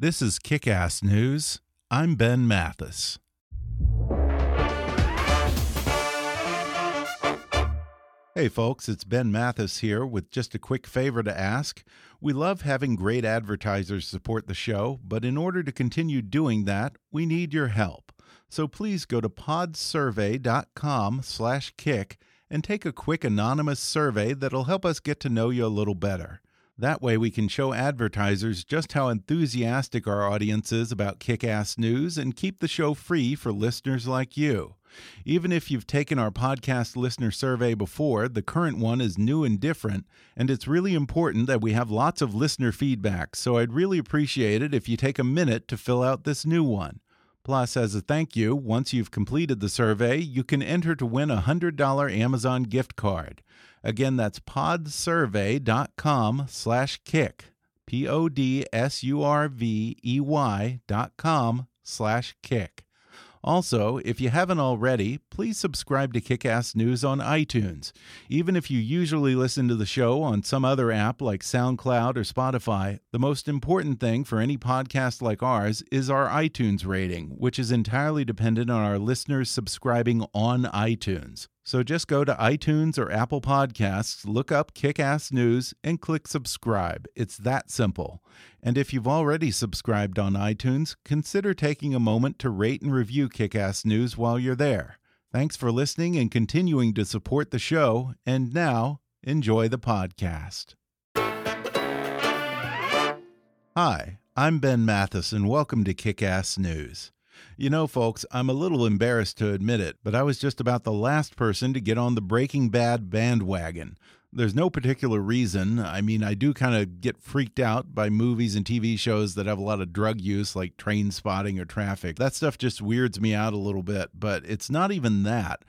This is Kick Ass News. I'm Ben Mathis. Hey, folks, it's Ben Mathis here with just a quick favor to ask. We love having great advertisers support the show, but in order to continue doing that, we need your help. So please go to podsurvey.com/kick and take a quick anonymous survey that'll help us get to know you a little better. That way, we can show advertisers just how enthusiastic our audience is about kick ass news and keep the show free for listeners like you. Even if you've taken our podcast listener survey before, the current one is new and different, and it's really important that we have lots of listener feedback, so I'd really appreciate it if you take a minute to fill out this new one. Plus, as a thank you, once you've completed the survey, you can enter to win a $100 Amazon gift card. Again, that's podsurvey.com slash kick. P-O-D-S-U-R-V-E-Y dot com slash kick. Also, if you haven't already, please subscribe to Kickass News on iTunes. Even if you usually listen to the show on some other app like SoundCloud or Spotify, the most important thing for any podcast like ours is our iTunes rating, which is entirely dependent on our listeners subscribing on iTunes. So just go to iTunes or Apple Podcasts, look up Kickass News, and click subscribe. It's that simple. And if you've already subscribed on iTunes, consider taking a moment to rate and review Kickass News while you're there. Thanks for listening and continuing to support the show. And now, enjoy the podcast. Hi, I'm Ben Mathis, and welcome to Kickass News. You know, folks, I'm a little embarrassed to admit it, but I was just about the last person to get on the Breaking Bad bandwagon. There's no particular reason. I mean, I do kind of get freaked out by movies and TV shows that have a lot of drug use, like Trainspotting or traffic. That stuff just weirds me out a little bit, but it's not even that.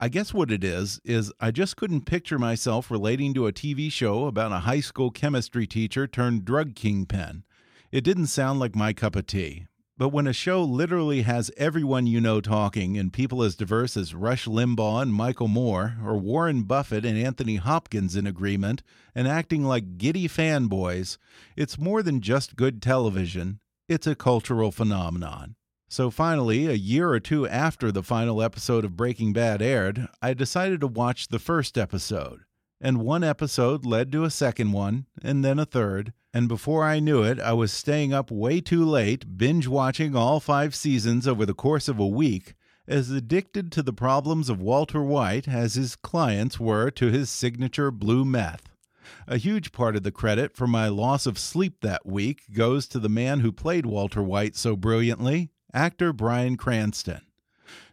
I guess what it is, is I just couldn't picture myself relating to a TV show about a high school chemistry teacher turned drug kingpin. It didn't sound like my cup of tea. But when a show literally has everyone you know talking and people as diverse as Rush Limbaugh and Michael Moore, or Warren Buffett and Anthony Hopkins in agreement, and acting like giddy fanboys, it's more than just good television, it's a cultural phenomenon. So finally, a year or two after the final episode of Breaking Bad aired, I decided to watch the first episode. And one episode led to a second one, and then a third and before I knew it, I was staying up way too late, binge watching all five seasons over the course of a week, as addicted to the problems of Walter White as his clients were to his signature blue meth. A huge part of the credit for my loss of sleep that week goes to the man who played Walter White so brilliantly, actor Bryan Cranston.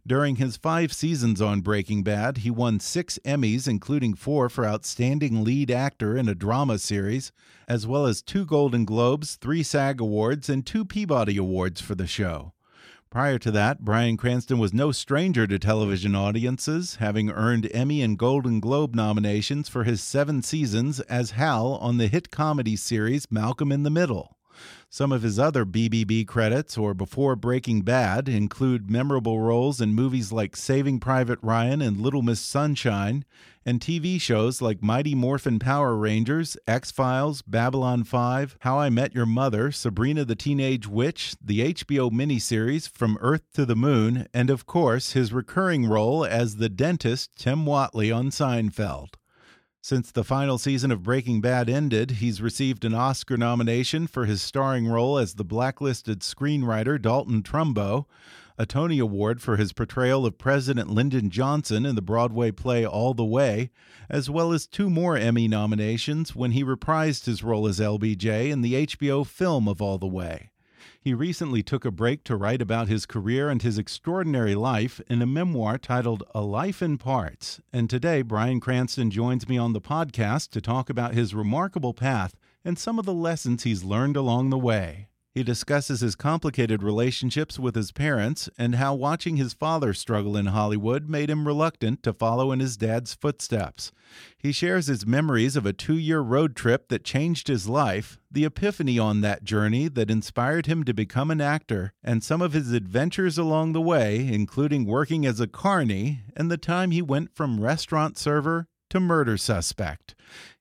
During his five seasons on Breaking Bad, he won six Emmys, including four for Outstanding Lead Actor in a Drama Series, as well as two Golden Globes, three SAG Awards, and two Peabody Awards for the show. Prior to that, Bryan Cranston was no stranger to television audiences, having earned Emmy and Golden Globe nominations for his seven seasons as Hal on the hit comedy series Malcolm in the Middle. Some of his other BBB credits, or before Breaking Bad, include memorable roles in movies like Saving Private Ryan and Little Miss Sunshine, and TV shows like Mighty Morphin Power Rangers, X Files, Babylon 5, How I Met Your Mother, Sabrina the Teenage Witch, the HBO miniseries From Earth to the Moon, and of course his recurring role as the dentist Tim Whatley on Seinfeld. Since the final season of Breaking Bad ended, he's received an Oscar nomination for his starring role as the blacklisted screenwriter Dalton Trumbo, a Tony Award for his portrayal of President Lyndon Johnson in the Broadway play All the Way, as well as two more Emmy nominations when he reprised his role as LBJ in the HBO film of All the Way. He recently took a break to write about his career and his extraordinary life in a memoir titled A Life in Parts. And today, Bryan Cranston joins me on the podcast to talk about his remarkable path and some of the lessons he's learned along the way. He discusses his complicated relationships with his parents and how watching his father struggle in Hollywood made him reluctant to follow in his dad's footsteps. He shares his memories of a two year road trip that changed his life, the epiphany on that journey that inspired him to become an actor, and some of his adventures along the way, including working as a carny and the time he went from restaurant server to murder suspect.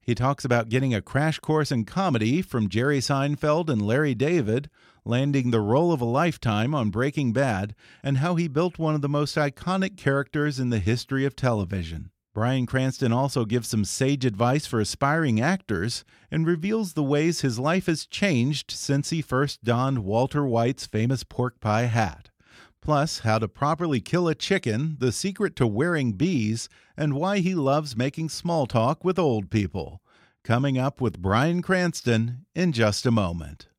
He talks about getting a crash course in comedy from Jerry Seinfeld and Larry David, landing the role of a lifetime on Breaking Bad, and how he built one of the most iconic characters in the history of television. Bryan Cranston also gives some sage advice for aspiring actors and reveals the ways his life has changed since he first donned Walter White's famous pork pie hat plus how to properly kill a chicken, the secret to wearing bees, and why he loves making small talk with old people. Coming up with Bryan Cranston in just a moment.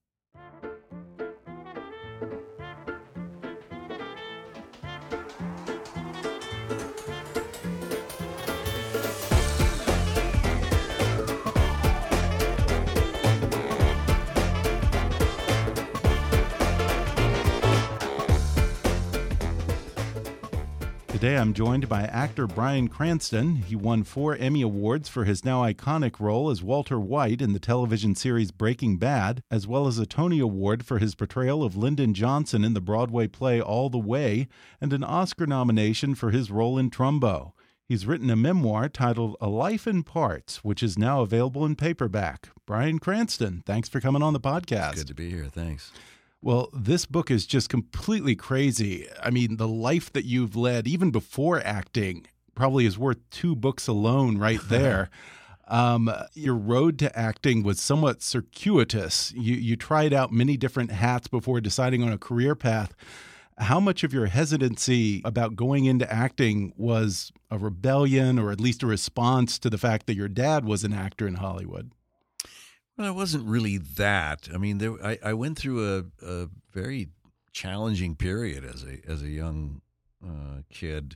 Today I'm joined by actor Bryan Cranston. He won four Emmy Awards for his now iconic role as Walter White in the television series Breaking Bad, as well as a Tony Award for his portrayal of Lyndon Johnson in the Broadway play All the Way, and an Oscar nomination for his role in Trumbo. He's written a memoir titled A Life in Parts, which is now available in paperback. Bryan Cranston, thanks for coming on the podcast. It's good to be here. Thanks. Well, this book is just completely crazy. I mean, the life that you've led, even before acting, probably is worth two books alone right there. um, your road to acting was somewhat circuitous. You, you tried out many different hats before deciding on a career path. How much of your hesitancy about going into acting was a rebellion or at least a response to the fact that your dad was an actor in Hollywood? Well, it wasn't really that. I mean, there, I, I went through a, a very challenging period as a as a young uh, kid.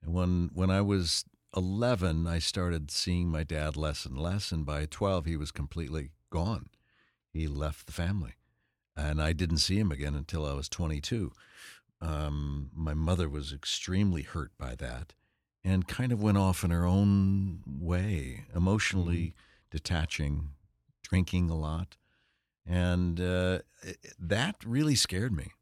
And when when I was eleven, I started seeing my dad less and less. And by twelve, he was completely gone. He left the family, and I didn't see him again until I was twenty two. Um, my mother was extremely hurt by that, and kind of went off in her own way, emotionally mm-hmm. detaching drinking a lot. And uh, that really scared me.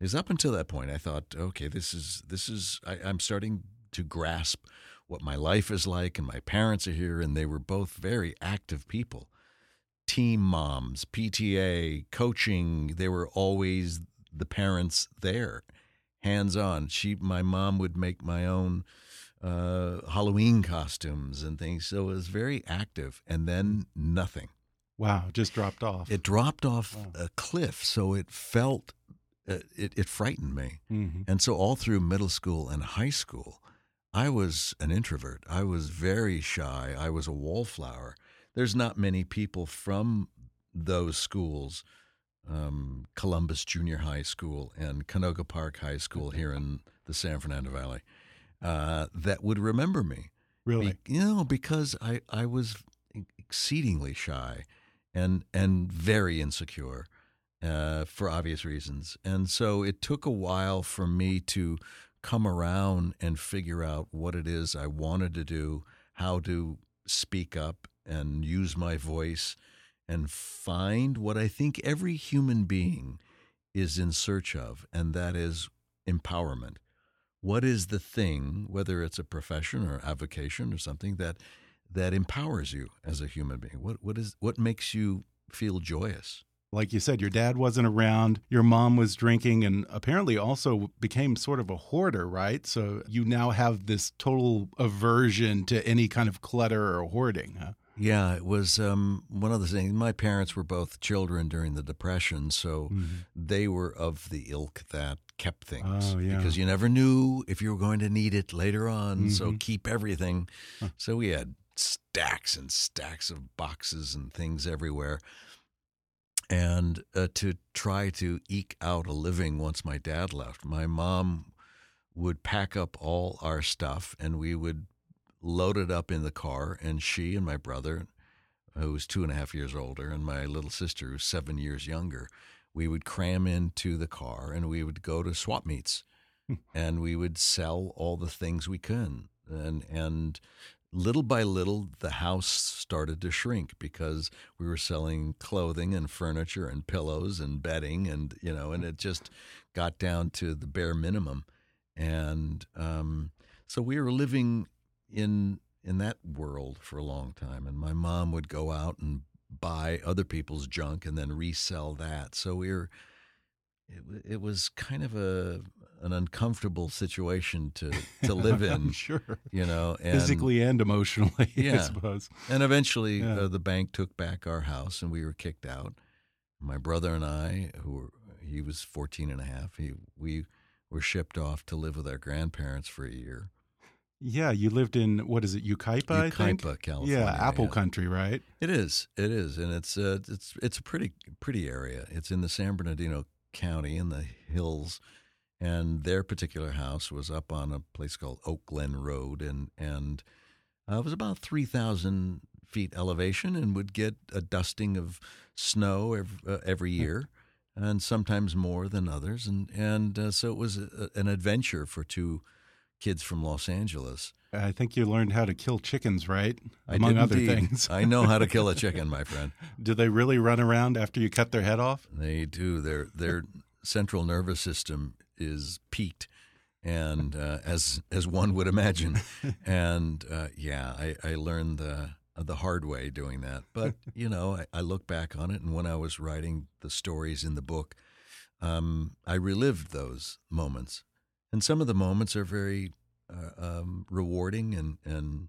Is up until that point, I thought, okay, this is this is I, I'm starting to grasp what my life is like, and my parents are here, and they were both very active people, team moms, PTA, coaching. They were always the parents there, hands on. She, my mom, would make my own uh, Halloween costumes and things, so it was very active. And then nothing. Wow, just dropped off. It dropped off wow. a cliff, so it felt uh, it, it frightened me. Mm-hmm. And so all through middle school and high school, I was an introvert. I was very shy. I was a wallflower. There's not many people from those schools, um, Columbus Junior High School and Canoga Park High School here in the San Fernando Valley, uh, that would remember me. Really? Be, you know, because I, I was exceedingly shy and and very insecure uh, for obvious reasons. And so it took a while for me to come around and figure out what it is I wanted to do, how to speak up and use my voice and find what I think every human being is in search of, and that is empowerment. What is the thing, whether it's a profession or avocation or something that that empowers you as a human being? What what is what makes you feel joyous? Like you said, your dad wasn't around, your mom was drinking, and apparently also became sort of a hoarder, right? So you now have this total aversion to any kind of clutter or hoarding, huh? Yeah, it was um, one of the things. My parents were both children during the Depression, so Mm-hmm. they were of the ilk that kept things Oh, yeah. because you never knew if you were going to need it later on. So Mm-hmm. keep everything. So we had stacks and stacks of boxes and things everywhere. And uh, to try to eke out a living once my dad left, my mom would pack up all our stuff and we would load it up in the car. And she and my brother, who was two and a half years older, and my little sister, who's seven years younger, we would cram into the car and we would go to swap meets and we would sell all the things we could. And, and little by little, the house started to shrink because we were selling clothing and furniture and pillows and bedding, and you know, and it just got down to the bare minimum. And um, so we were living in in that world for a long time. And my mom would go out and buy other people's junk and then resell that. So we were. It, it was kind of a an uncomfortable situation to to live in, sure. you know, and, Physically and emotionally, I Yeah. suppose. and eventually, Yeah. uh, the bank took back our house and we were kicked out. My brother and I, who were, he was 14 and a half, he, we were shipped off to live with our grandparents for a year. Yeah, you lived in, what is it, Ukaipa, I? Yucaipa, California. Yeah, Apple yeah. Country, right? It is. It is, and it's uh, it's it's a pretty pretty area. It's in the San Bernardino County in the hills, and their particular house was up on a place called Oak Glen Road, and and uh, it was about three thousand feet elevation, and would get a dusting of snow every, uh, every year, and sometimes more than others, and and uh, so it was a, an adventure for two kids from Los Angeles. I think you learned how to kill chickens, right? I Among other indeed. things. I know how to kill a chicken, my friend. Do they really run around after you cut their head off? They do. Their their central nervous system is peaked, and uh, as as one would imagine, and uh, yeah, I, I learned the the hard way doing that. But you know, I, I look back on it, and when I was writing the stories in the book, um, I relived those moments, and some of the moments are very uh, um, rewarding, and and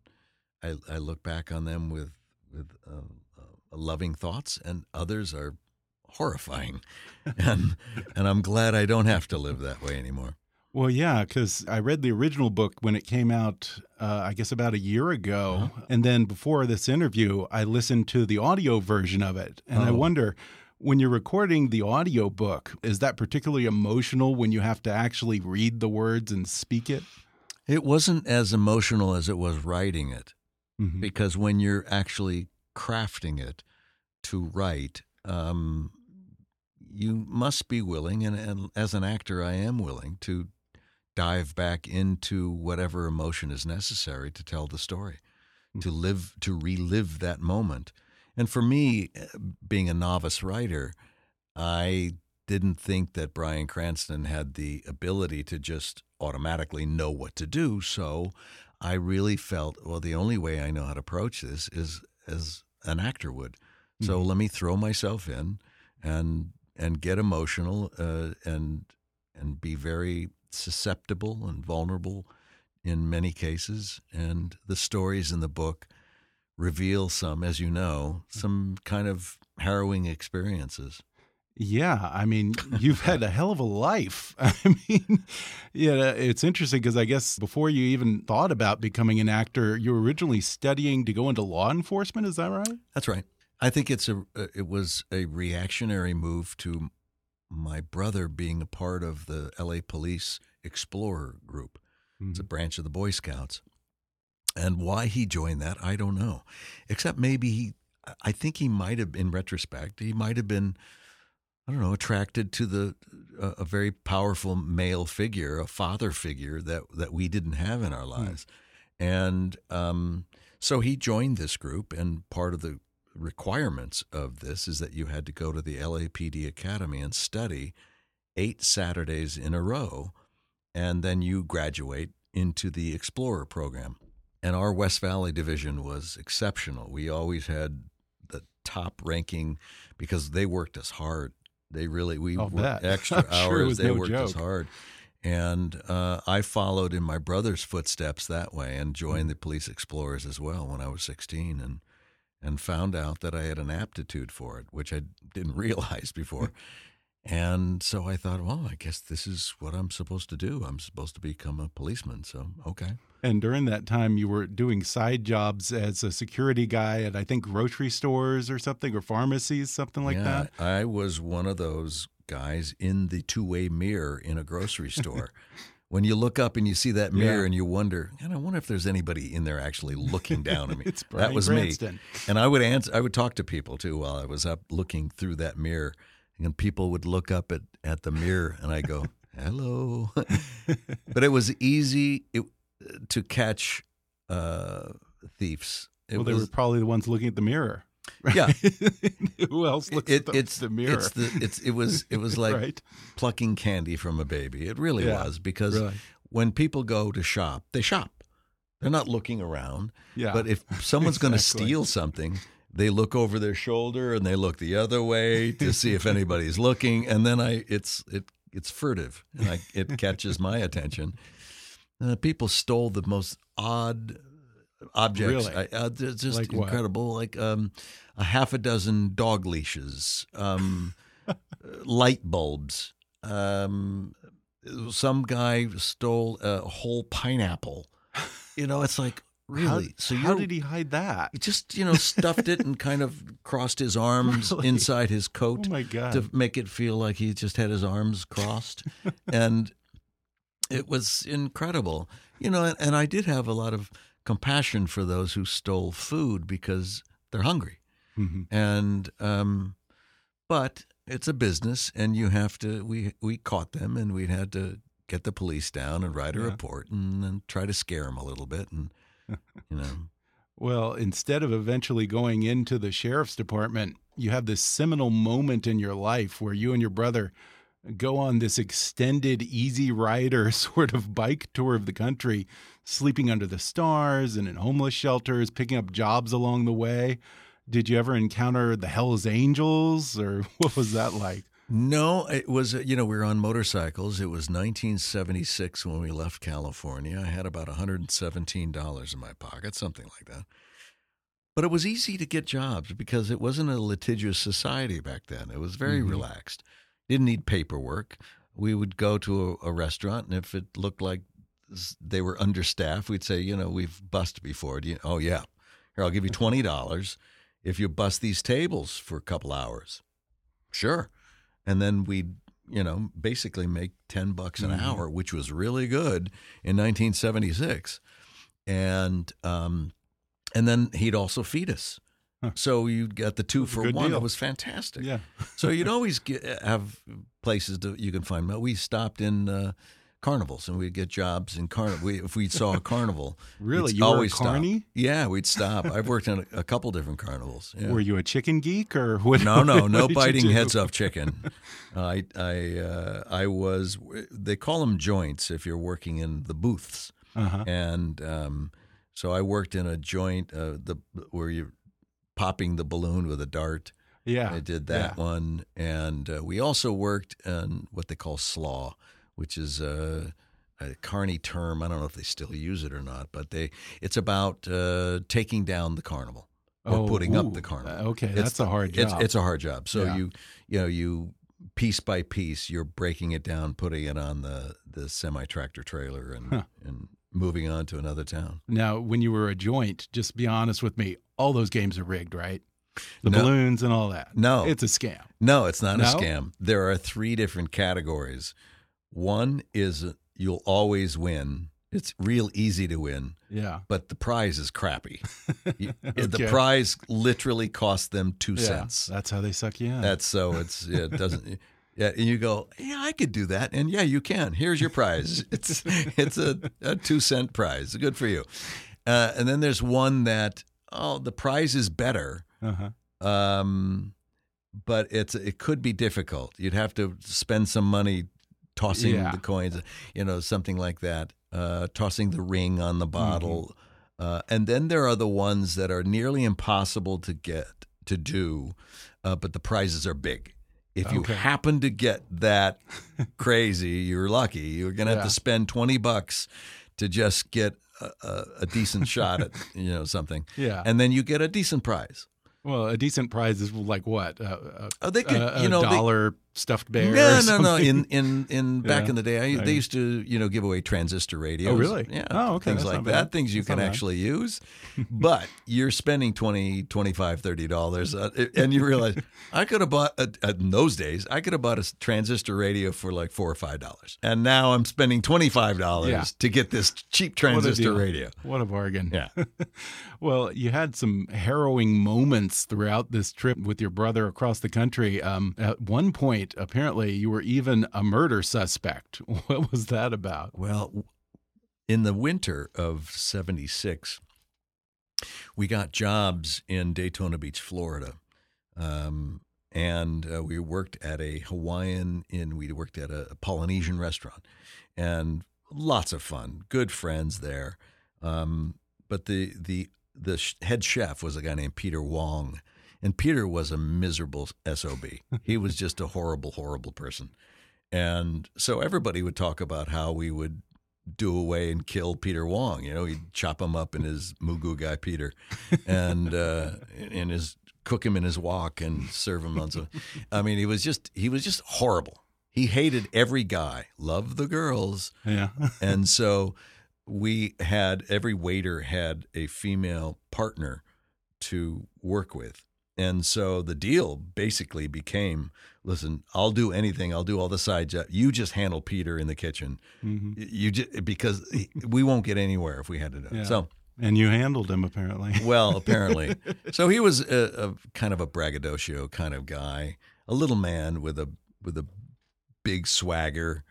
I, I look back on them with with uh, uh, loving thoughts, and others are horrifying, and and I'm glad I don't have to live that way anymore. Well, yeah, because I read the original book when it came out, uh, I guess about a year ago. Uh-huh. And then before this interview, I listened to the audio version of it. And I Oh. wonder, when you're recording the audio book, is that particularly emotional when you have to actually read the words and speak it? It wasn't as emotional as it was writing it, Mhm. because when you're actually crafting it to write, um, you must be willing, and, and as an actor, I am willing to dive back into whatever emotion is necessary to tell the story, to live, to relive that moment. And for me, uh, being a novice writer, I didn't think that Bryan Cranston had the ability to just automatically know what to do. So I really felt, well, the only way I know how to approach this is as an actor would. So let me throw myself in and and get emotional uh, and and be very susceptible and vulnerable in many cases. And the stories in the book reveal some, as you know, some kind of harrowing experiences. Yeah, I mean, you've had a hell of a life. I mean, yeah, it's interesting because I guess before you even thought about becoming an actor, you were originally studying to go into law enforcement. Is that right? That's right. I think it's a uh, it was a reactionary move to my brother being a part of the LA Police Explorer group. It's a branch of the Boy Scouts. And why he joined that, I don't know. Except maybe he I think he might have in retrospect, he might have been I don't know, attracted to the a, a very powerful male figure, a father figure that that we didn't have in our lives. And um, so he joined this group, and part of the requirements of this is that you had to go to the LAPD Academy and study eight Saturdays in a row, and then you graduate into the Explorer program. And our West Valley division was exceptional. We always had the top ranking because they worked us hard. They really we I'll worked bet. extra I'm hours. sure they no worked us hard. And uh, I followed in my brother's footsteps that way and joined the police explorers as well when I was 16 and and found out that I had an aptitude for it, which I didn't realize before. and so I thought, well, I guess this is what I'm supposed to do. I'm supposed to become a policeman. So, okay. And during that time, you were doing side jobs as a security guy at I think grocery stores or something, or pharmacies, something like yeah, that. I was one of those guys in the two way mirror in a grocery store. when you look up and you see that mirror Yeah. and you wonder, and I wonder if there's anybody in there actually looking down at me. It's that was Cranston. me. And I would answer, I would talk to people too while I was up looking through that mirror. And people would look up at, at the mirror and I go, hello. but it was easy it, to catch uh, thieves. It well, they was, were probably the ones looking at the mirror. Yeah. Who else looks it, at the, it's the mirror? It's the, it's it was it was like Right. plucking candy from a baby. It really Yeah, was because really. when people go to shop, they shop. They're not looking around. Yeah, But if someone's going to steal something, they look over their shoulder and they look the other way to see if anybody's looking, and then I it's it it's furtive and I, it catches my attention. Uh, people stole the most odd objects. Really? I, uh, just Like what? incredible. Like um, a half a dozen dog leashes, um, light bulbs. Um, some guy stole a whole pineapple. You know, it's like really. How, so how did he hide that? he just you know stuffed it and kind of crossed his arms Really? inside his coat Oh my god! to make it feel like he just had his arms crossed and it was incredible you know and, and i did have a lot of compassion for those who stole food because they're hungry Mhm. and um but it's a business and you have to we we caught them and we had to get the police down and write a Yeah. report and, and try to scare them a little bit and you know Well, instead of eventually going into the sheriff's department, you have this seminal moment in your life where you and your brother go on this extended easy rider sort of bike tour of the country, sleeping under the stars and in homeless shelters, picking up jobs along the way. Did you ever encounter the Hells Angels or what was that like? No, it was, uh, you know, we were on motorcycles. It was 1976 when we left California. I had about $117 in my pocket, something like that. But it was easy to get jobs because it wasn't a litigious society back then. It was very Mhm. relaxed. Didn't need paperwork. We would go to a, a restaurant, and if it looked like they were understaffed, we'd say, you know, we've bussed before. Do you, oh, yeah. Here, I'll give you $20 if you bust these tables for a couple hours. Sure and then we'd you know basically make 10 bucks an Mhm. hour which was really good in 1976 and um and then he'd also feed us Huh. so you got the two for one deal. it was fantastic Yeah. so you'd always get, have places that you can find we stopped in uh carnivals and we'd get jobs in carnival we, if we saw a carnival Really? You were a always stop. carny? yeah we'd stop i've worked in a, a couple different carnivals yeah. Were you a chicken geek or what? No, no, what no biting heads off chicken. I, I, uh, I was. They call them joints if you're working in the booths, Uh-huh. and um, so I worked in a joint, uh, the where you're popping the balloon with a dart. Yeah. I did that yeah. one, and uh, we also worked in what they call slaw, which is a, a carny term. I don't know if they still use it or not, but they it's about uh, taking down the carnival or Oh, putting up the carnival. uh, Okay, It's- that's a hard job. it's a hard job. So Yeah. you you know you piece by piece you're breaking it down, putting it on the the semi tractor trailer, and Huh. and moving on to another town. Now, when you were a joint, just be honest with me. All those games are rigged, right? The No. balloons and all that. No. it's a scam. No, it's not a scam. There are three different categories. One is you'll always win. It's real easy to win, Yeah, but the prize is crappy. You- The prize literally costs them two yeah. cents. That's how they suck you in. That's so it's it doesn't. Yeah, and you go, yeah, I could do that, and yeah, you can. Here's your prize. It's it's a, a two cent prize. Good for you. Uh, and then there's one that oh, the prize is better, uh-huh. um, but it's it could be difficult. You'd have to spend some money tossing Yeah. the coins, you know, something like that. Uh, tossing the ring on the bottle, Mm-hmm. uh, and then there are the ones that are nearly impossible to get to do, uh, but the prizes are big. If you Okay. happen to get that crazy, you're lucky. You're going to have Yeah. to spend 20 bucks to just get a, a, a decent shot at you know something. Yeah. And then you get a decent prize. Well, a decent prize is like what? Uh, uh, Oh, they could, a, you know, a dollar stuffed bear. No, no, no. In in in back Yeah. in the day, I, they used to you know give away transistor radios. Oh, really? Yeah. Oh, okay, Things that's like that. bad. Things you That's can bad. actually use, but you're spending 20 25 30 dollars, uh, and you realize I could have bought a, in those days. I could have bought a transistor radio for like four or five dollars, and now I'm spending twenty five dollars Yeah. to get this cheap transistor deal. radio. What a bargain. Yeah. well, you had some harrowing moments throughout this trip with your brother across the country. Um, at one point, apparently, you were even a murder suspect. What was that about? Well, in the winter of 76, we got jobs in Daytona Beach, Florida. Um, and uh, we worked at a Hawaiian Inn we worked at a Polynesian restaurant and lots of fun, good friends there. Um, but the the the head chef was a guy named Peter Wong, and Peter was a miserable sob. he was just a horrible, horrible person. And so everybody would talk about how we would do away and kill Peter Wong. You know, he'd chop him up in his Moo Goo Gai Peter, and uh, in his cook him in his wok and serve him on some. I mean, he was just he was just horrible. He hated every guy, loved the girls, Yeah. and so we had every waiter had a female partner to work with. And so the deal basically became listen, I'll do anything. I'll do all the side jobs. You just handle Peter in the kitchen. hmm You just because we won't get anywhere if we had to do it. Yeah. So, And you handled him, apparently. well, apparently. so he was a, a kind of a braggadocio kind of guy, a little man with a with a big swagger,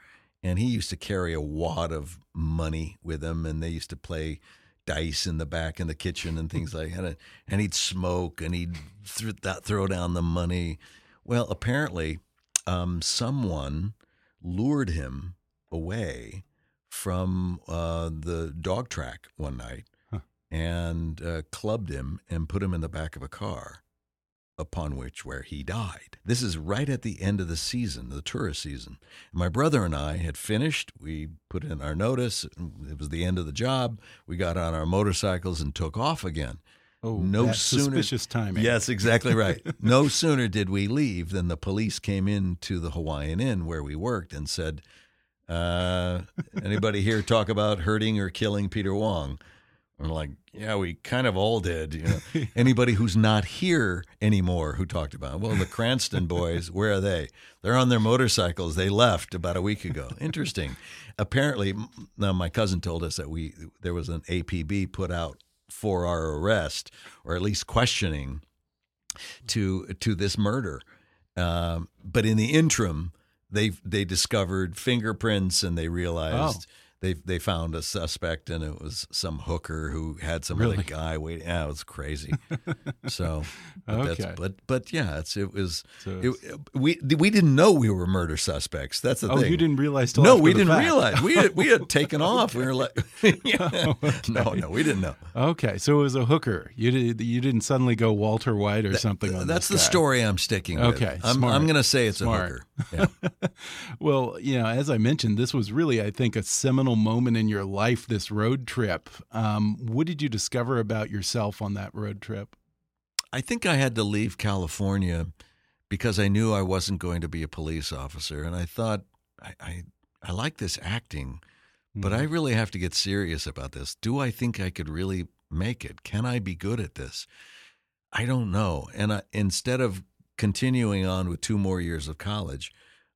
and he used to carry a wad of money with him, and they used to play dice in the back in the kitchen and things like that. And he'd smoke and he'd th- that throw down the money. Well, apparently, um, someone lured him away from uh, the dog track one night and uh, clubbed him and put him in the back of a car. Upon which, where he died. This is right at the end of the season, the tourist season. My brother and I had finished. We put in our notice. It was the end of the job. We got on our motorcycles and took off again. Oh, no sooner suspicious timing. Yes, exactly right. no sooner did we leave than the police came into the Hawaiian Inn where we worked and said, uh, "Anybody here talk about hurting or killing Peter Wong?" I'm like, "Yeah, we kind of all did." You know, anybody who's not here anymore who talked about? it? Well, the Cranston boys, where are they? They're on their motorcycles. They left about a week ago. Interesting. Apparently, now my cousin told us that we there was an APB put out for our arrest or at least questioning to to this murder. Um, but in the interim, they they discovered fingerprints and they realized they they found a suspect and it was some hooker who had some Really? other guy waiting. Yeah, it was crazy. so, but Okay. but but yeah, it's it was So it, we we didn't know we were murder suspects. That's the Oh, thing. you didn't realize No, we didn't fact. realize. We had, we had taken off. We were like, no, no, we didn't know. Okay, so it was a hooker. You did. You didn't suddenly go Walter White or something. On That's the guy. story I'm sticking with. Okay, I'm, smart. I'm going to say it's Smart. a hooker. Yeah. Well, you know, as I mentioned, this was really, I think, a seminal moment in your life. This road trip. Um, what did you discover about yourself on that road trip? I think I had to leave California because I knew I wasn't going to be a police officer, and I thought I I, I like this acting, but Mm-hmm. I really have to get serious about this. Do I think I could really make it? Can I be good at this? I don't know. And I, instead of continuing on with two more years of college,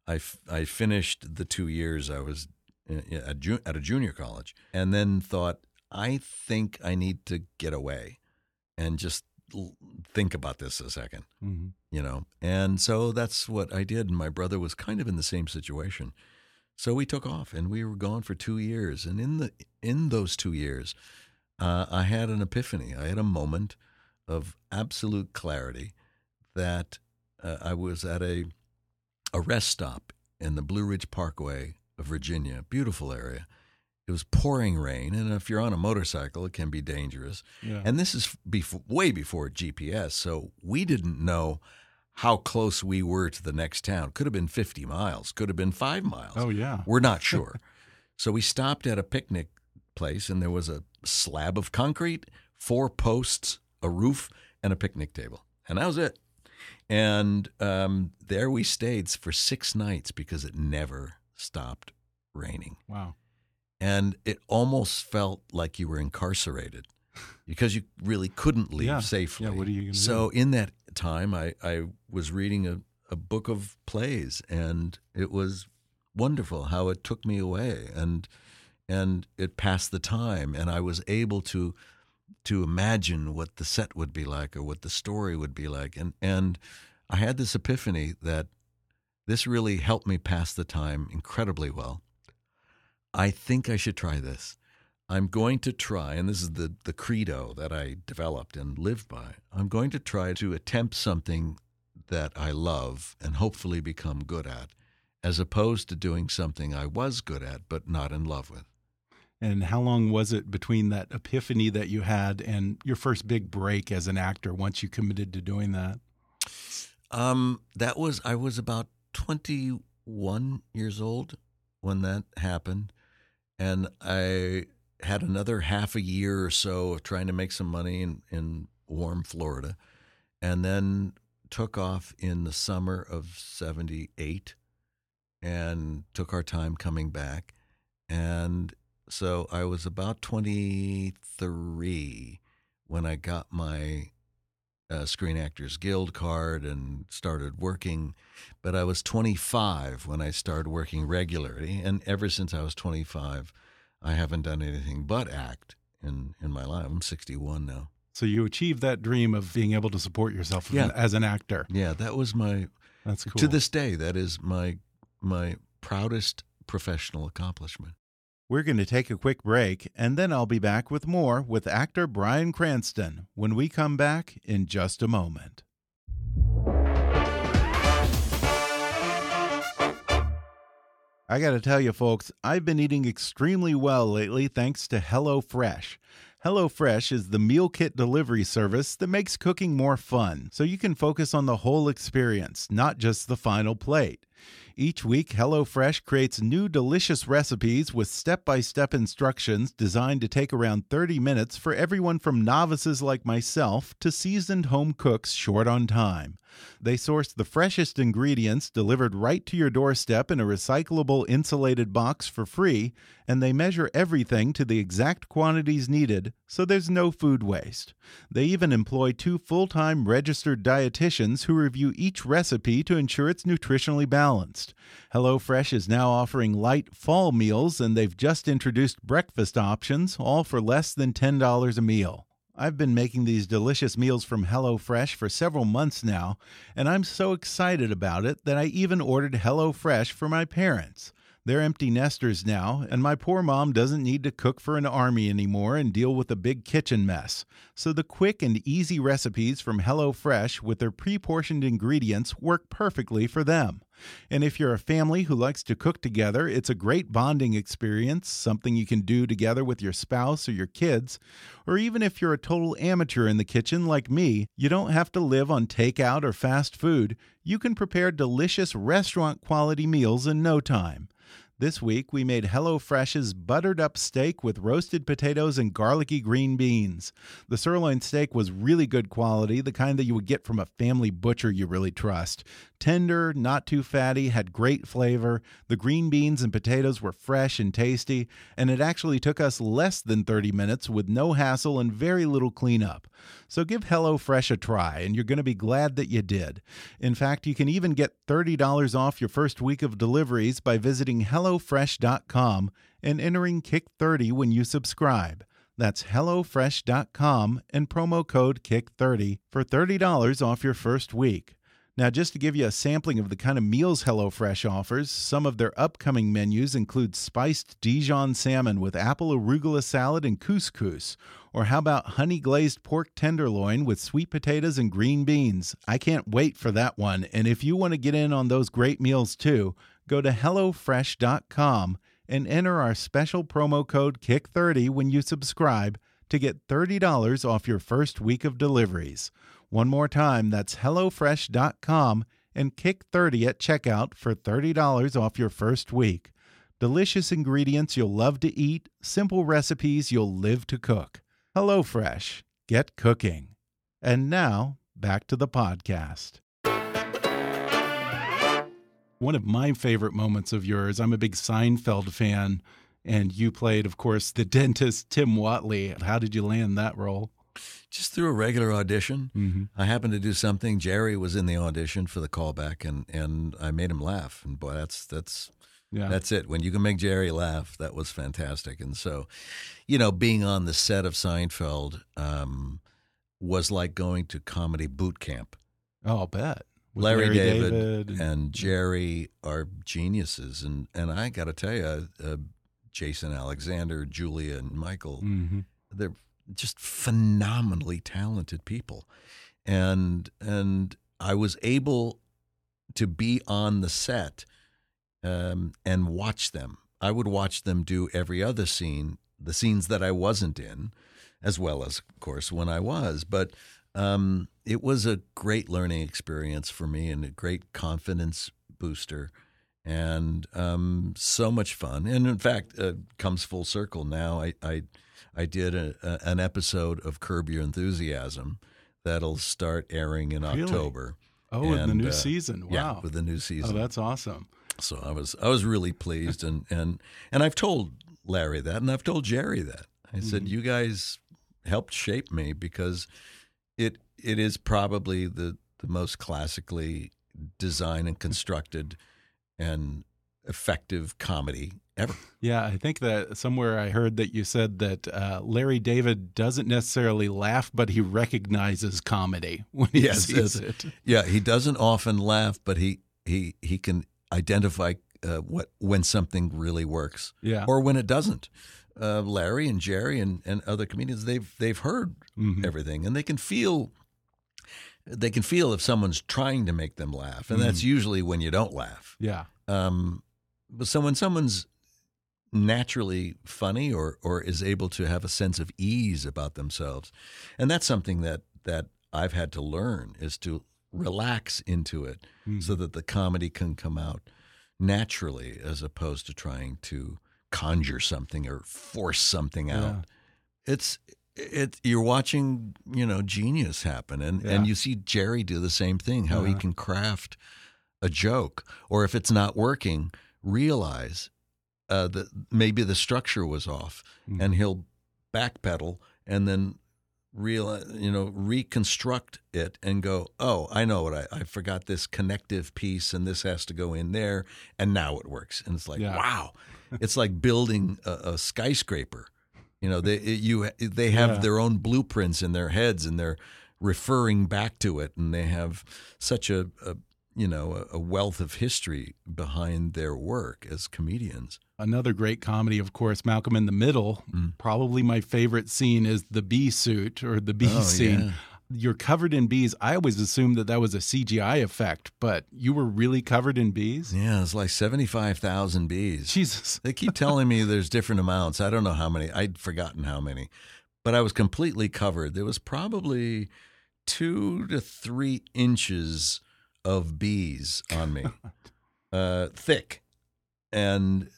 I, f- I finished the two years I was at, ju- at a junior college, and then thought I think I need to get away and just l- think about this a second, Mhm. you know. And so that's what I did. And my brother was kind of in the same situation. So we took off, and we were gone for two years. And in the in those two years, uh, I had an epiphany. I had a moment of absolute clarity that uh, I was at a a rest stop in the Blue Ridge Parkway of Virginia, beautiful area, it was pouring rain, and if you're on a motorcycle, it can be dangerous. Yeah. And this is before, way before GPS, so we didn't know how close we were to the next town. Could have been 50 miles, could have been five miles. Oh, yeah. We're not sure. so we stopped at a picnic place, and there was a slab of concrete, four posts, a roof, and a picnic table. And that was it. And um, there we stayed for six nights because it never stopped raining. Wow. And it almost felt like you were incarcerated because you really couldn't leave Yeah. safely. Yeah, what are you gonna So in that time, I, I was reading a, a book of plays, and it was wonderful how it took me away and and it passed the time, and I was able to to imagine what the set would be like or what the story would be like, and and I had this epiphany that this really helped me pass the time incredibly well. I think I should try this. I'm going to try, and this is the, the credo that I developed and lived by. I'm going to try to attempt something that I love and hopefully become good at, as opposed to doing something I was good at but not in love with. And how long was it between that epiphany that you had and your first big break as an actor once you committed to doing that? Um, that was I was about 21 years old when that happened, and I had another half a year or so of trying to make some money in, in warm Florida, and then took off in the summer of 78 and took our time coming back. And so I was about 23 when I got my uh, Screen Actors Guild card and started working. But I was 25 when I started working regularly. And ever since I was 25, I haven't done anything but act in, in my life. I'm 61 now. So you achieved that dream of being able to support yourself Yeah. as an actor. Yeah, that was my That's cool. to this day that is my my proudest professional accomplishment. We're going to take a quick break, and then I'll be back with more with actor Bryan Cranston when we come back in just a moment. I got to tell you, folks, I've been eating extremely well lately thanks to HelloFresh. HelloFresh is the meal kit delivery service that makes cooking more fun, so you can focus on the whole experience, not just the final plate. Each week, HelloFresh creates new delicious recipes with step by step instructions designed to take around 30 minutes for everyone from novices like myself to seasoned home cooks short on time. They source the freshest ingredients delivered right to your doorstep in a recyclable insulated box for free, and they measure everything to the exact quantities needed, so there's no food waste. They even employ two full time registered dietitians who review each recipe to ensure it's nutritionally balanced. HelloFresh is now offering light fall meals, and they've just introduced breakfast options, all for less than $10 a meal. I've been making these delicious meals from HelloFresh for several months now, and I'm so excited about it that I even ordered HelloFresh for my parents. They're empty nesters now, and my poor mom doesn't need to cook for an army anymore and deal with a big kitchen mess. So the quick and easy recipes from HelloFresh with their pre portioned ingredients work perfectly for them. And if you're a family who likes to cook together, it's a great bonding experience, something you can do together with your spouse or your kids. Or even if you're a total amateur in the kitchen like me, you don't have to live on takeout or fast food. You can prepare delicious restaurant quality meals in no time. This week, we made HelloFresh's buttered up steak with roasted potatoes and garlicky green beans. The sirloin steak was really good quality, the kind that you would get from a family butcher you really trust. Tender, not too fatty, had great flavor. The green beans and potatoes were fresh and tasty, and it actually took us less than 30 minutes with no hassle and very little cleanup. So give HelloFresh a try, and you're going to be glad that you did. In fact, you can even get $30 off your first week of deliveries by visiting HelloFresh.com and entering Kick30 when you subscribe. That's HelloFresh.com and promo code KICK30 for $30 off your first week. Now, just to give you a sampling of the kind of meals HelloFresh offers, some of their upcoming menus include spiced Dijon salmon with apple arugula salad and couscous. Or how about honey glazed pork tenderloin with sweet potatoes and green beans? I can't wait for that one. And if you want to get in on those great meals too, go to HelloFresh.com and enter our special promo code KICK30 when you subscribe to get $30 off your first week of deliveries. One more time, that's HelloFresh.com and KICK30 at checkout for $30 off your first week. Delicious ingredients you'll love to eat, simple recipes you'll live to cook. HelloFresh, get cooking. And now, back to the podcast. One of my favorite moments of yours, I'm a big Seinfeld fan, and you played, of course, the dentist Tim Whatley. How did you land that role? Just through a regular audition. Mm -hmm. I happened to do something. Jerry was in the audition for the callback, and and I made him laugh. And boy, that's that's Yeah. that's it. When you can make Jerry laugh, that was fantastic. And so, you know, being on the set of Seinfeld um, was like going to comedy boot camp. Oh, I'll bet. With Larry, David, David and Jerry are geniuses, and and I got to tell you, uh, Jason Alexander, Julia, and Michael, Mhm. they're just phenomenally talented people, and and I was able to be on the set um, and watch them. I would watch them do every other scene, the scenes that I wasn't in, as well as, of course, when I was. But um, it was a great learning experience for me and a great confidence booster and um, so much fun. And in fact, uh, comes full circle now. I I, I did a, a, an episode of Curb Your Enthusiasm that'll start airing in Really? October. Oh, in the new uh, season. Wow. Yeah, with the new season. oh, that's awesome. So I was I was really pleased, and and and I've told Larry that, and I've told Jerry that. I said, Mhm. you guys helped shape me because it it is probably the the most classically designed and constructed and effective comedy ever. Yeah, I think that somewhere I heard that you said that uh, Larry David doesn't necessarily laugh, but he recognizes comedy when he Yes, sees it. Yeah, he doesn't often laugh, but he he he can identify uh, what when something really works. Yeah. or when it doesn't. Uh, Larry and Jerry and, and other comedians they've they've heard Mhm. everything and they can feel they can feel if someone's trying to make them laugh and that's usually when you don't laugh. Yeah. Um, but so when someone's naturally funny or or is able to have a sense of ease about themselves, and that's something that that I've had to learn is to relax into it so that the comedy can come out naturally as opposed to trying to conjure something or force something out. Yeah. It's it you're watching, you know, genius happen and Yeah. and you see Jerry do the same thing, how he Uh-huh. can craft a joke or if it's not working, realize uh, that maybe the structure was off Mhm. and he'll backpedal and then real you know reconstruct it and go oh i know what I, I forgot this connective piece and this has to go in there and now it works and it's like Yeah. wow it's like building a, a skyscraper you know they it- you they have Yeah. their own blueprints in their heads and they're referring back to it and they have such a, a you know a, wealth of history behind their work as comedians Another great comedy, of course, Malcolm in the Middle. Probably my favorite scene is the bee suit or the bee Mm. Oh, scene. yeah. You're covered in bees. I always assumed that that was a CGI effect, but you were really covered in bees? yeah it's like 75,000 bees Jesus. They keep telling me there's different amounts. I don't know how many. I'd forgotten how many, but I was completely covered. There was probably two to three inches of bees on me, uh, thick, and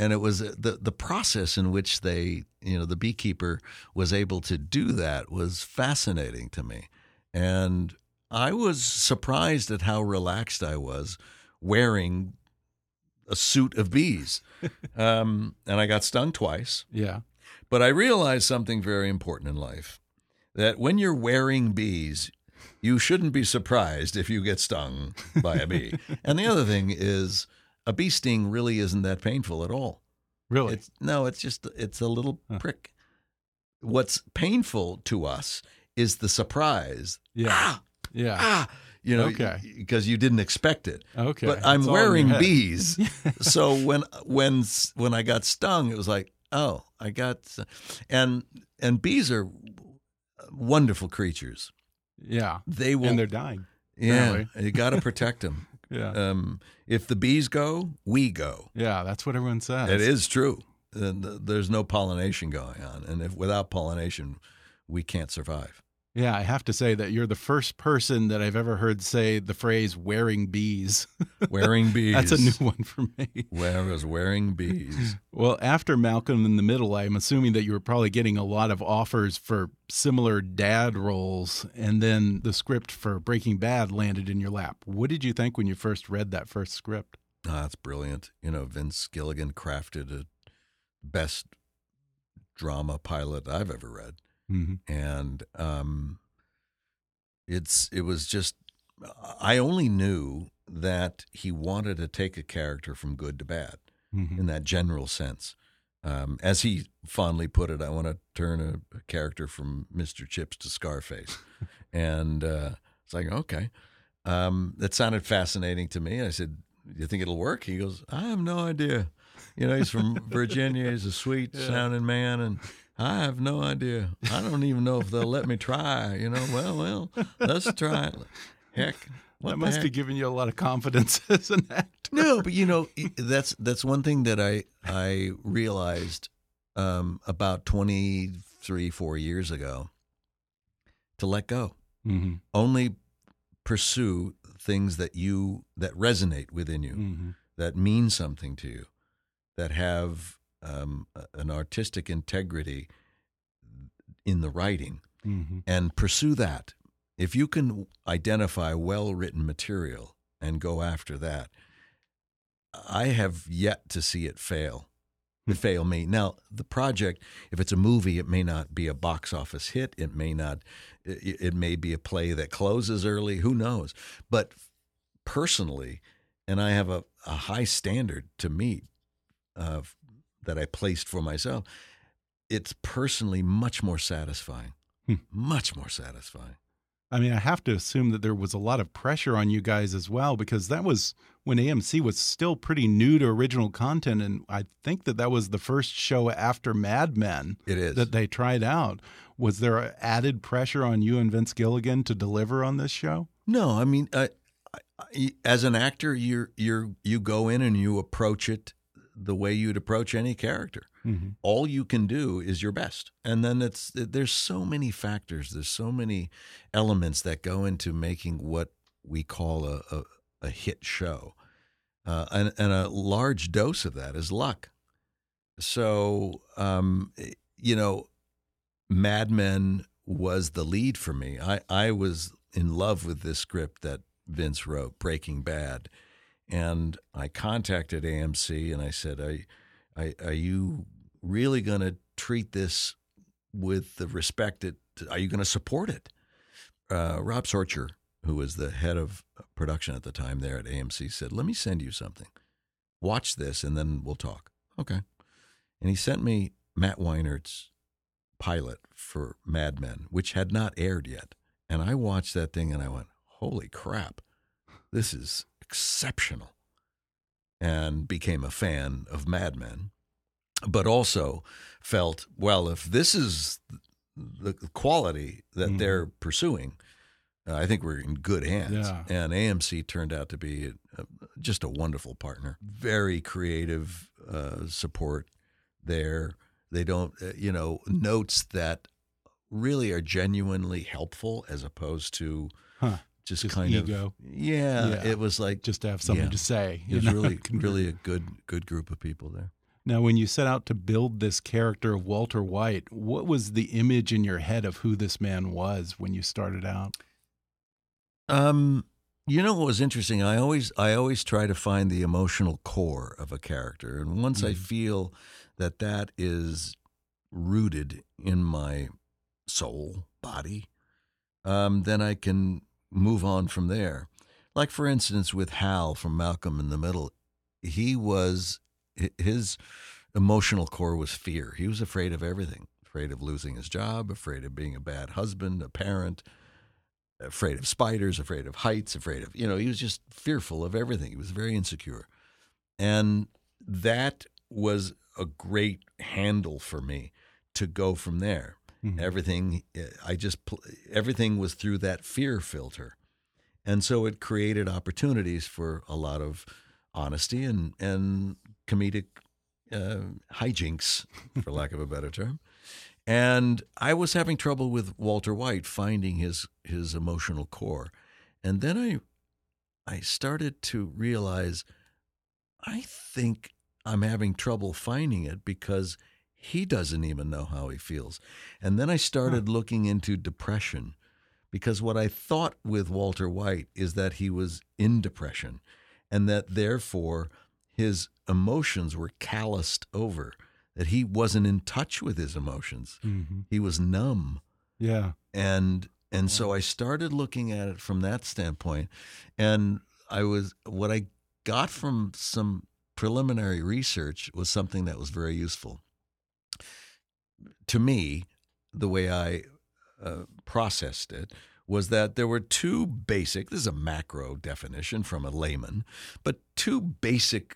and it was the the process in which they, you know, the beekeeper was able to do that was fascinating to me, and I was surprised at how relaxed I was wearing a suit of bees. um, and I got stung twice. Yeah. But I realized something very important in life that when you're wearing bees, you shouldn't be surprised if you get stung by a bee. and the other thing is, a bee sting really isn't that painful at all. Really? It's, no, it's just it's a little prick. What's painful to us is the surprise. yeah. Ah, Yeah. ah, you know, Okay. because you didn't expect it. Okay. But I'm It's all in your wearing bees, so when when when I got stung, it was like, oh, I got, and and bees are wonderful creatures. Yeah. They will, And they're dying. yeah, apparently. you got to protect them. Yeah. Um, if the bees go, we go. Yeah, that's what everyone says. It is true. And there's no pollination going on, and if without pollination, we can't survive. Yeah, I have to say that you're the first person that I've ever heard say the phrase "wearing bees." Wearing bees. That's a new one for me. Where was wearing bees? Well, after Malcolm in the Middle, I'm assuming that you were probably getting a lot of offers for similar dad roles, and then the script for Breaking Bad landed in your lap. What did you think when you first read that first script? Oh, that's brilliant. You know, Vince Gilligan crafted a best drama pilot I've ever read. Mm -hmm. and um, it's it was just I only knew that he wanted to take a character from good to bad mm -hmm. in that general sense. Um, as he fondly put it, I want to turn a, a character from Mr. Chips to Scarface, and uh, it's like okay, um, that sounded fascinating to me. I said, "You think it'll work?" He goes, "I have no idea." You know, he's from Virginia. He's a sweet Yeah. sounding man, and I have no idea. I don't even know if they'll let me try. You know, well, well, let's try it. Heck, what that must heck? have given you a lot of confidence as an actor. No, but you know that's that's one thing that I I realized um, about twenty three four years ago. To let go, Mm -hmm. only pursue things that you that resonate within you, Mm -hmm. that mean something to you, that have um, an artistic integrity in the writing, Mm -hmm. and pursue that. If you can identify well written material and go after that, I have yet to see it fail. It fail me. Now, the project, if it's a movie, it may not be a box office hit. It may not, it, it may be a play that closes early. Who knows? But personally, and I have a, a high standard to meet uh, that I placed for myself, it's personally much more satisfying. Hmm. Much more satisfying. I mean, I have to assume that there was a lot of pressure on you guys as well because that was when AMC was still pretty new to original content, and I think that that was the first show after Mad Men It is. that they tried out. Was there added pressure on you and Vince Gilligan to deliver on this show? No, I mean, I, I, as an actor, you're you're you go in and you approach it the way you'd approach any character. Mm-hmm. All you can do is your best, and then it's there's so many factors, there's so many elements that go into making what we call a a, a hit show, uh, and and a large dose of that is luck. So, um, you know, Mad Men was the lead for me. I, I was in love with this script that Vince wrote, Breaking Bad. And I contacted AMC and I said, Are, are, are you really going to treat this with the respect that, are you going to support it? Uh, Rob Sorcher, who was the head of production at the time there at AMC, said, Let me send you something. Watch this and then we'll talk. Okay. And he sent me Matt Weiner's pilot for Mad Men, which had not aired yet. And I watched that thing and I went, holy crap, this is exceptional. And became a fan of Mad Men, but also felt, well, if this is the quality that Mhm. they're pursuing, uh, I think we're in good hands. Yeah. And AMC turned out to be a, just a wonderful partner. Very creative uh, support there. They don't, uh, you know, notes that really are genuinely helpful as opposed to Huh. Just, Just kind ego. of yeah, Yeah. It was like Just to have something Yeah. to say. it was know? really really a good good group of people there. Now, when you set out to build this character of Walter White, what was the image in your head of who this man was when you started out? Um, you know what was interesting? I always I always try to find the emotional core of a character, and once I Mhm. feel that that is rooted in my soul, body, um, then I can move on from there. Like for instance, with Hal from Malcolm in the Middle, he was his emotional core was fear. He was afraid of everything. Afraid of losing his job, afraid of being a bad husband, a parent, afraid of spiders, afraid of heights, afraid of, you know, he was just fearful of everything. He was very insecure. And that was a great handle for me to go from there. Mhm. Everything, I just, everything was through that fear filter. and so it created opportunities for a lot of honesty and and comedic uh, hijinks, for lack of a better term. And I was having trouble with Walter White finding his his emotional core, and then I I started to realize I think I'm having trouble finding it because he doesn't even know how he feels. And then I started huh. looking into depression because what I thought with Walter White is that he was in depression and that therefore his emotions were calloused over, that he wasn't in touch with his emotions. Mm-hmm. He was numb. Yeah. And and so I started looking at it from that standpoint. And I was what I got from some preliminary research was something that was very useful. To me, the way I uh, processed it was that there were two basic, this is a macro definition from a layman, but two basic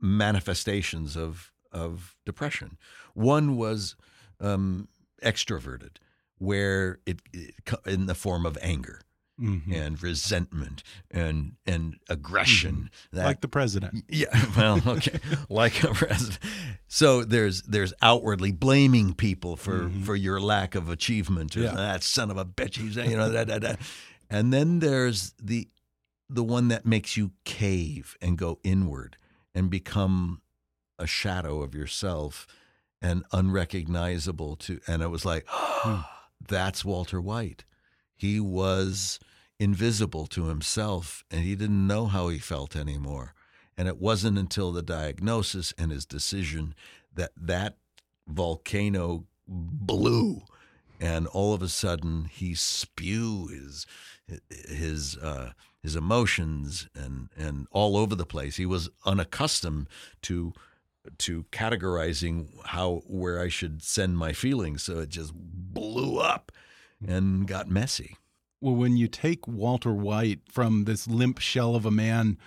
manifestations of, of depression. One was um, extroverted, where it, it, in the form of anger. Mm-hmm. and resentment and and aggression. Mm-hmm. That, like the president. Yeah. Well, okay. like a president. So there's there's outwardly blaming people for mm-hmm. for your lack of achievement. Yeah. That son of a bitch. He's you know that, that, that. And then there's the the one that makes you cave and go inward and become a shadow of yourself and unrecognizable to and it was like oh, that's Walter White he was invisible to himself and he didn't know how he felt anymore. And it wasn't until the diagnosis and his decision that that volcano blew and all of a sudden he spew his his uh, his emotions and and all over the place. He was unaccustomed to to categorizing how where I should send my feelings, so it just blew up and got messy. Well, when you take Walter White from this limp shell of a man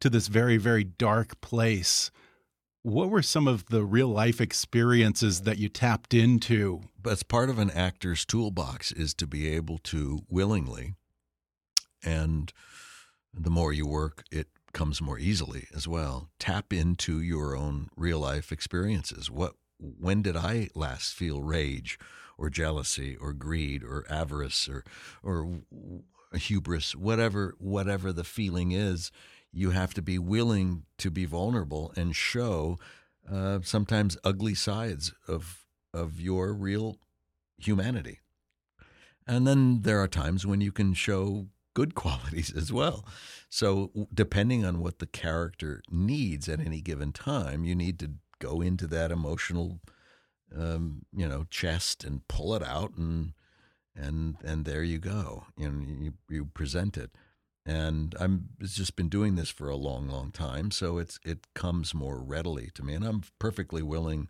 to this very, very dark place, what were some of the real life experiences that you tapped into? That's part of an actor's toolbox is to be able to willingly, and the more you work, it comes more easily as well. Tap into your own real life experiences. What when did I last feel rage or jealousy or greed or avarice or or hubris, whatever whatever the feeling is, you have to be willing to be vulnerable and show uh, sometimes ugly sides of of your real humanity. And then there are times when you can show good qualities as well. So depending on what the character needs at any given time, you need to go into that emotional um, you know, chest and pull it out and and and there you go. You know, you, you present it. And I'm it's just been doing this for a long, long time, so it's it comes more readily to me, and I'm perfectly willing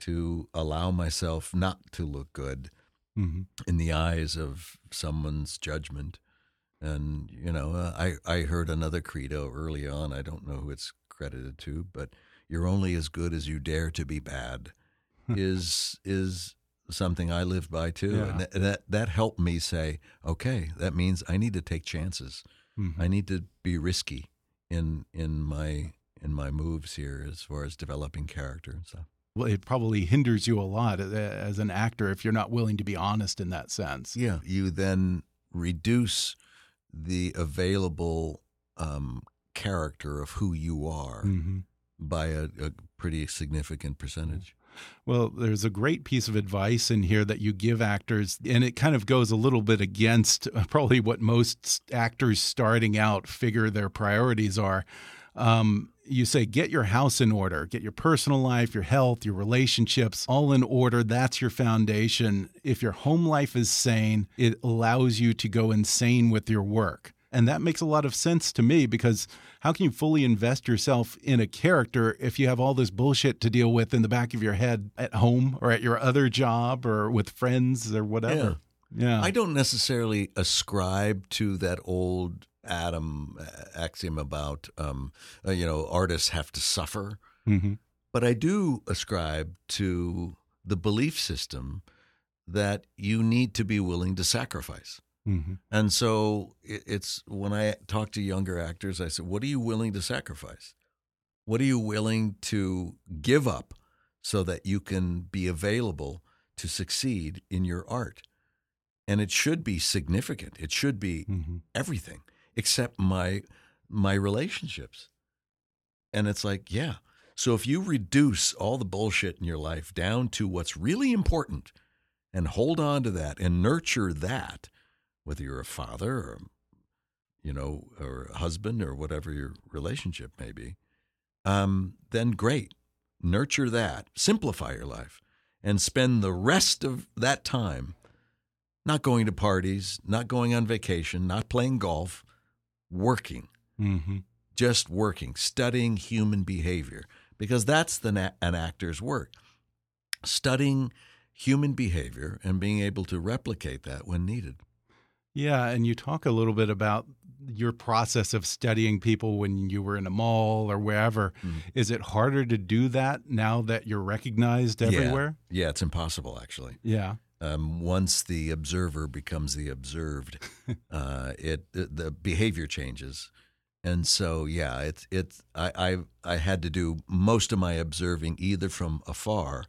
to allow myself not to look good mm-hmm. in the eyes of someone's judgment. And you know, uh, I I heard another credo early on. I don't know who it's credited to, but you're only as good as you dare to be bad. is is something I lived by too, yeah. and that, that, that helped me say, okay, that means I need to take chances. Mm-hmm. I need to be risky in in my in my moves here as far as developing character and stuff. Well, it probably hinders you a lot as an actor if you're not willing to be honest in that sense. Yeah, you then reduce the available um, character of who you are mm -hmm. By a, a pretty significant percentage. Well, there's a great piece of advice in here that you give actors, and it kind of goes a little bit against uh, probably what most actors starting out figure their priorities are. Um, you say, get your house in order, get your personal life, your health, your relationships all in order. That's your foundation. If your home life is sane, it allows you to go insane with your work. And that makes a lot of sense to me because how can you fully invest yourself in a character if you have all this bullshit to deal with in the back of your head at home or at your other job or with friends or whatever? Yeah. yeah. I don't necessarily ascribe to that old Adam axiom about, um, uh, you know, artists have to suffer. Mm -hmm. But I do ascribe to the belief system that you need to be willing to sacrifice. Mm-hmm. And so it, it's when I talk to younger actors, I say, "What are you willing to sacrifice? What are you willing to give up so that you can be available to succeed in your art?" And it should be significant. It should be Mm-hmm. everything except my my relationships. And it's like, yeah. So if you reduce all the bullshit in your life down to what's really important and hold on to that and nurture that, whether you're a father or you know, or a husband or whatever your relationship may be, um, then great. Nurture that, simplify your life, and spend the rest of that time not going to parties, not going on vacation, not playing golf, working, Mm-hmm. just working, studying human behavior, because that's the na- an actor's work. Studying human behavior and being able to replicate that when needed. Yeah, and you talk a little bit about your process of studying people when you were in a mall or wherever. Mm-hmm. Is it harder to do that now that you're recognized everywhere? Yeah, it's impossible actually. Yeah. Um, once the observer becomes the observed, uh, it the, the behavior changes, and so yeah, it's it's I, I I had to do most of my observing either from afar,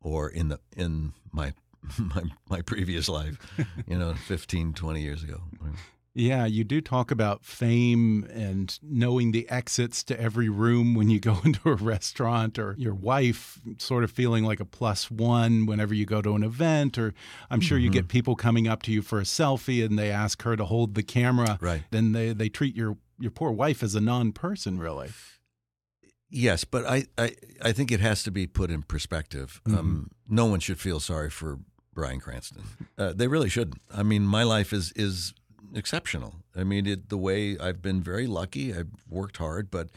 or in the in my my my previous life, you know, 15, 20 years ago. Yeah, you do talk about fame and knowing the exits to every room when you go into a restaurant, or your wife sort of feeling like a plus one whenever you go to an event. Or I'm sure you get people coming up to you for a selfie and they ask her to hold the camera. Right. Then they, they treat your, your poor wife as a non person, really. Yes, but I, I, I think it has to be put in perspective. Um, no one should feel sorry for Bryan Cranston. Uh, they really shouldn't. I mean, my life is is exceptional. I mean, it, the way I've been very lucky. I've worked hard, but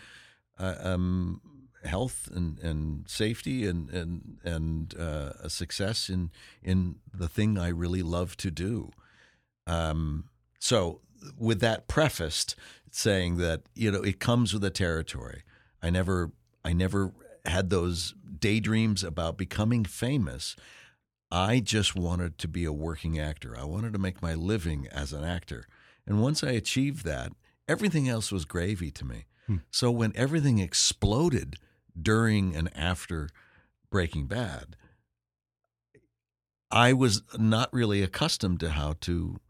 uh, um, health and, and safety and and and uh, a success in in the thing I really love to do. Um, so, with that prefaced, saying that you know it comes with the territory. I never I never had those daydreams about becoming famous. I just wanted to be a working actor. I wanted to make my living as an actor. And once I achieved that, everything else was gravy to me. So when everything exploded during and after Breaking Bad, I was not really accustomed to how to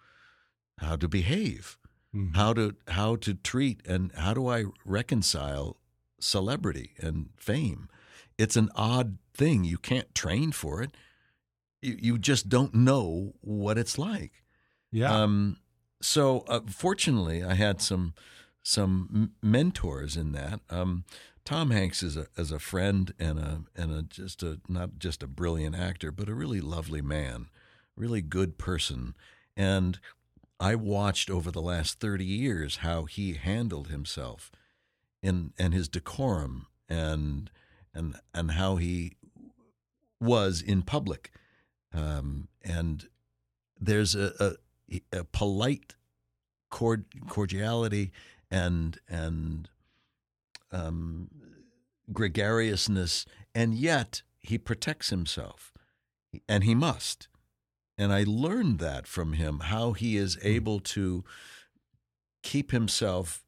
how to behave, Mhm. how to how to treat and how do I reconcile celebrity and fame. It's an odd thing. You can't train for it. You, you just don't know what it's like. Yeah. Um, so uh, fortunately, I had some some m- mentors in that. Um, Tom Hanks is a as a friend and a and a just a not just a brilliant actor, but a really lovely man, really good person. And I watched over the last thirty years how he handled himself, in and his decorum and and and how he was in public, um, and there's a, a, a polite cord, cordiality and and um, gregariousness, and yet he protects himself, and he must. And I learned that from him how he is able to keep himself,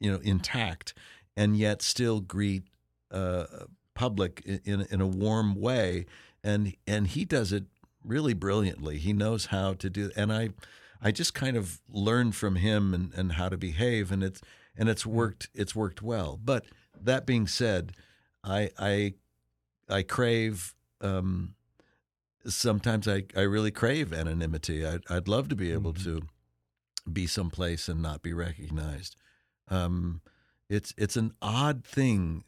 you know, intact, and yet still greet uh, public in in a warm way, and and he does it really brilliantly. He knows how to do, and I, I just kind of learned from him and, and how to behave, and it's and it's worked. It's worked well. But that being said, I I I crave. Um, sometimes I, I really crave anonymity. I'd, I'd love to be able to be someplace and not be recognized. Um, it's it's an odd thing.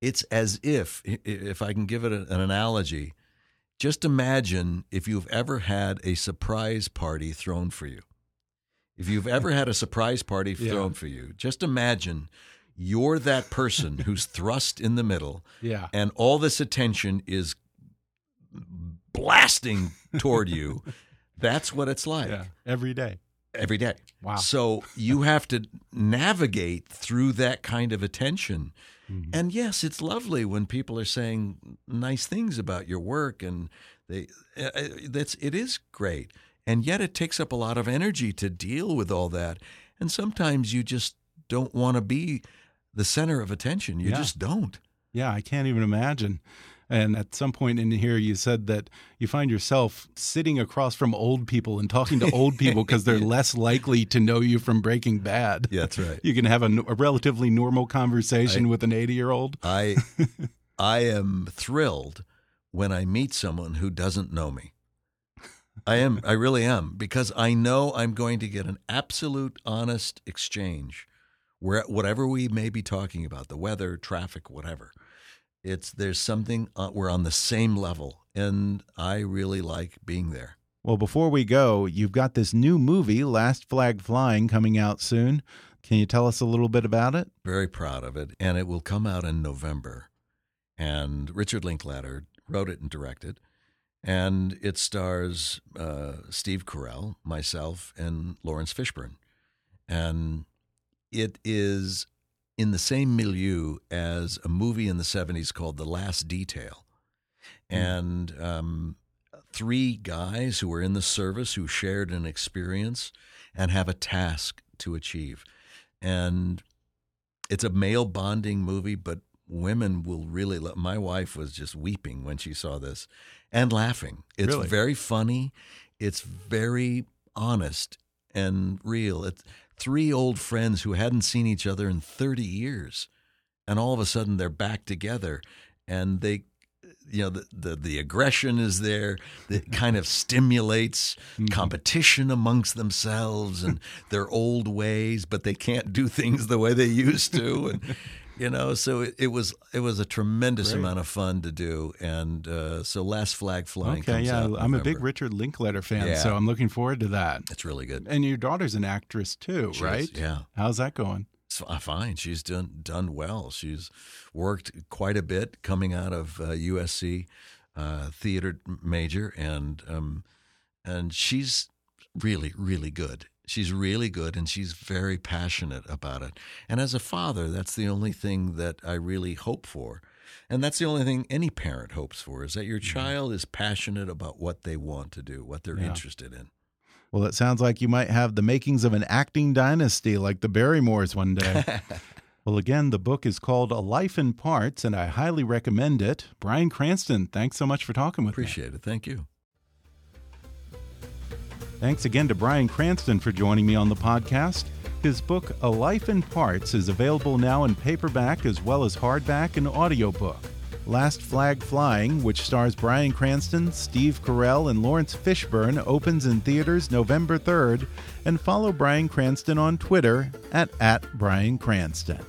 It's as if, if I can give it an analogy, just imagine if you've ever had a surprise party thrown for you. If you've ever had a surprise party Yeah. thrown for you, just imagine you're that person who's thrust in the middle yeah. and all this attention is blasting toward you. That's what it's like Yeah. Every day. Every day. Wow. So you have to navigate through that kind of attention. Mm-hmm. And yes, it's lovely when people are saying nice things about your work and they uh, uh, that's it is great. And yet it takes up a lot of energy to deal with all that. And sometimes you just don't want to be the center of attention. You Yeah. just don't. Yeah, I can't even imagine. And at some point in here, you said that you find yourself sitting across from old people and talking to old people because they're less likely to know you from Breaking Bad. Yeah, that's right. You can have a, a relatively normal conversation I- with an 80 year old. I I am thrilled when I meet someone who doesn't know me. I am I really am because I know I'm going to get an absolute honest exchange where whatever we may be talking about, the weather, traffic, whatever. It's there's something uh, we're on the same level and I really like being there. Well, before we go, you've got this new movie, Last Flag Flying, coming out soon. Can you tell us a little bit about it? Very proud of it and it will come out in November. And Richard Linklater wrote it and directed. and it stars uh, Steve Carell, myself, and Laurence Fishburne, and it is in the same milieu as a movie in the '70s called The Last Detail, and um, three guys who were in the service who shared an experience and have a task to achieve, and it's a male bonding movie, but women will really love. My wife was just weeping when she saw this and laughing. It's Really? very funny. It's very honest and real. It's three old friends who hadn't seen each other in 30 years. And all of a sudden they're back together and they you know the, the the aggression is there that kind of stimulates mm-hmm. competition amongst themselves and their old ways but they can't do things the way they used to and you know so it, it was it was a tremendous Great. amount of fun to do and uh, so last flag flying Okay, yeah, I'm a big Richard Linklater fan, Yeah. so I'm looking forward to that. it's really good And your daughter's an actress too, She is, right? yeah How's that going? It's fi- fine. She's done done well. She's worked quite a bit coming out of uh, USC uh, theater major, and um, and she's really really good. She's really good, and she's very passionate about it. And as a father, that's the only thing that I really hope for. And that's the only thing any parent hopes for is that your mm-hmm. child is passionate about what they want to do, what they're Yeah. interested in. Well, it sounds like you might have the makings of an acting dynasty like the Barrymores one day. well, again, the book is called A Life in Parts, and I highly recommend it. Bryan Cranston, thanks so much for talking with me. Appreciate it. Thank you. Thanks again to Bryan Cranston for joining me on the podcast. His book, A Life in Parts, is available now in paperback as well as hardback and audiobook. Last Flag Flying, which stars Bryan Cranston, Steve Carell, and Laurence Fishburne, opens in theaters November 3rd, and follow Bryan Cranston on Twitter at, at Bryan Cranston.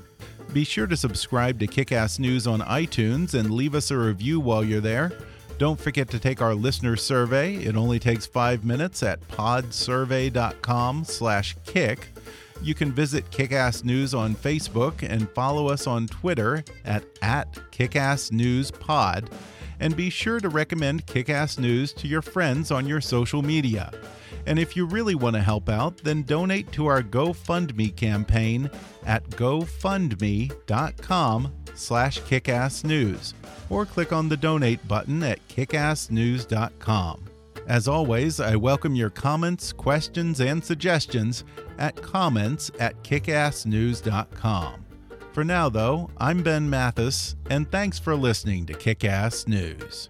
Be sure to subscribe to Kickass News on iTunes and leave us a review while you're there. Don't forget to take our listener survey. It only takes five minutes at podsurvey.com/kick. You can visit Kickass News on Facebook and follow us on Twitter at, at KickassNewsPod. And be sure to recommend Kickass News to your friends on your social media. And if you really want to help out, then donate to our GoFundMe campaign at gofundme.com slash kickassnews or click on the donate button at kickassnews.com. As always, I welcome your comments, questions, and suggestions at comments at kickassnews.com. For now, though, I'm Ben Mathis, and thanks for listening to Kickass News.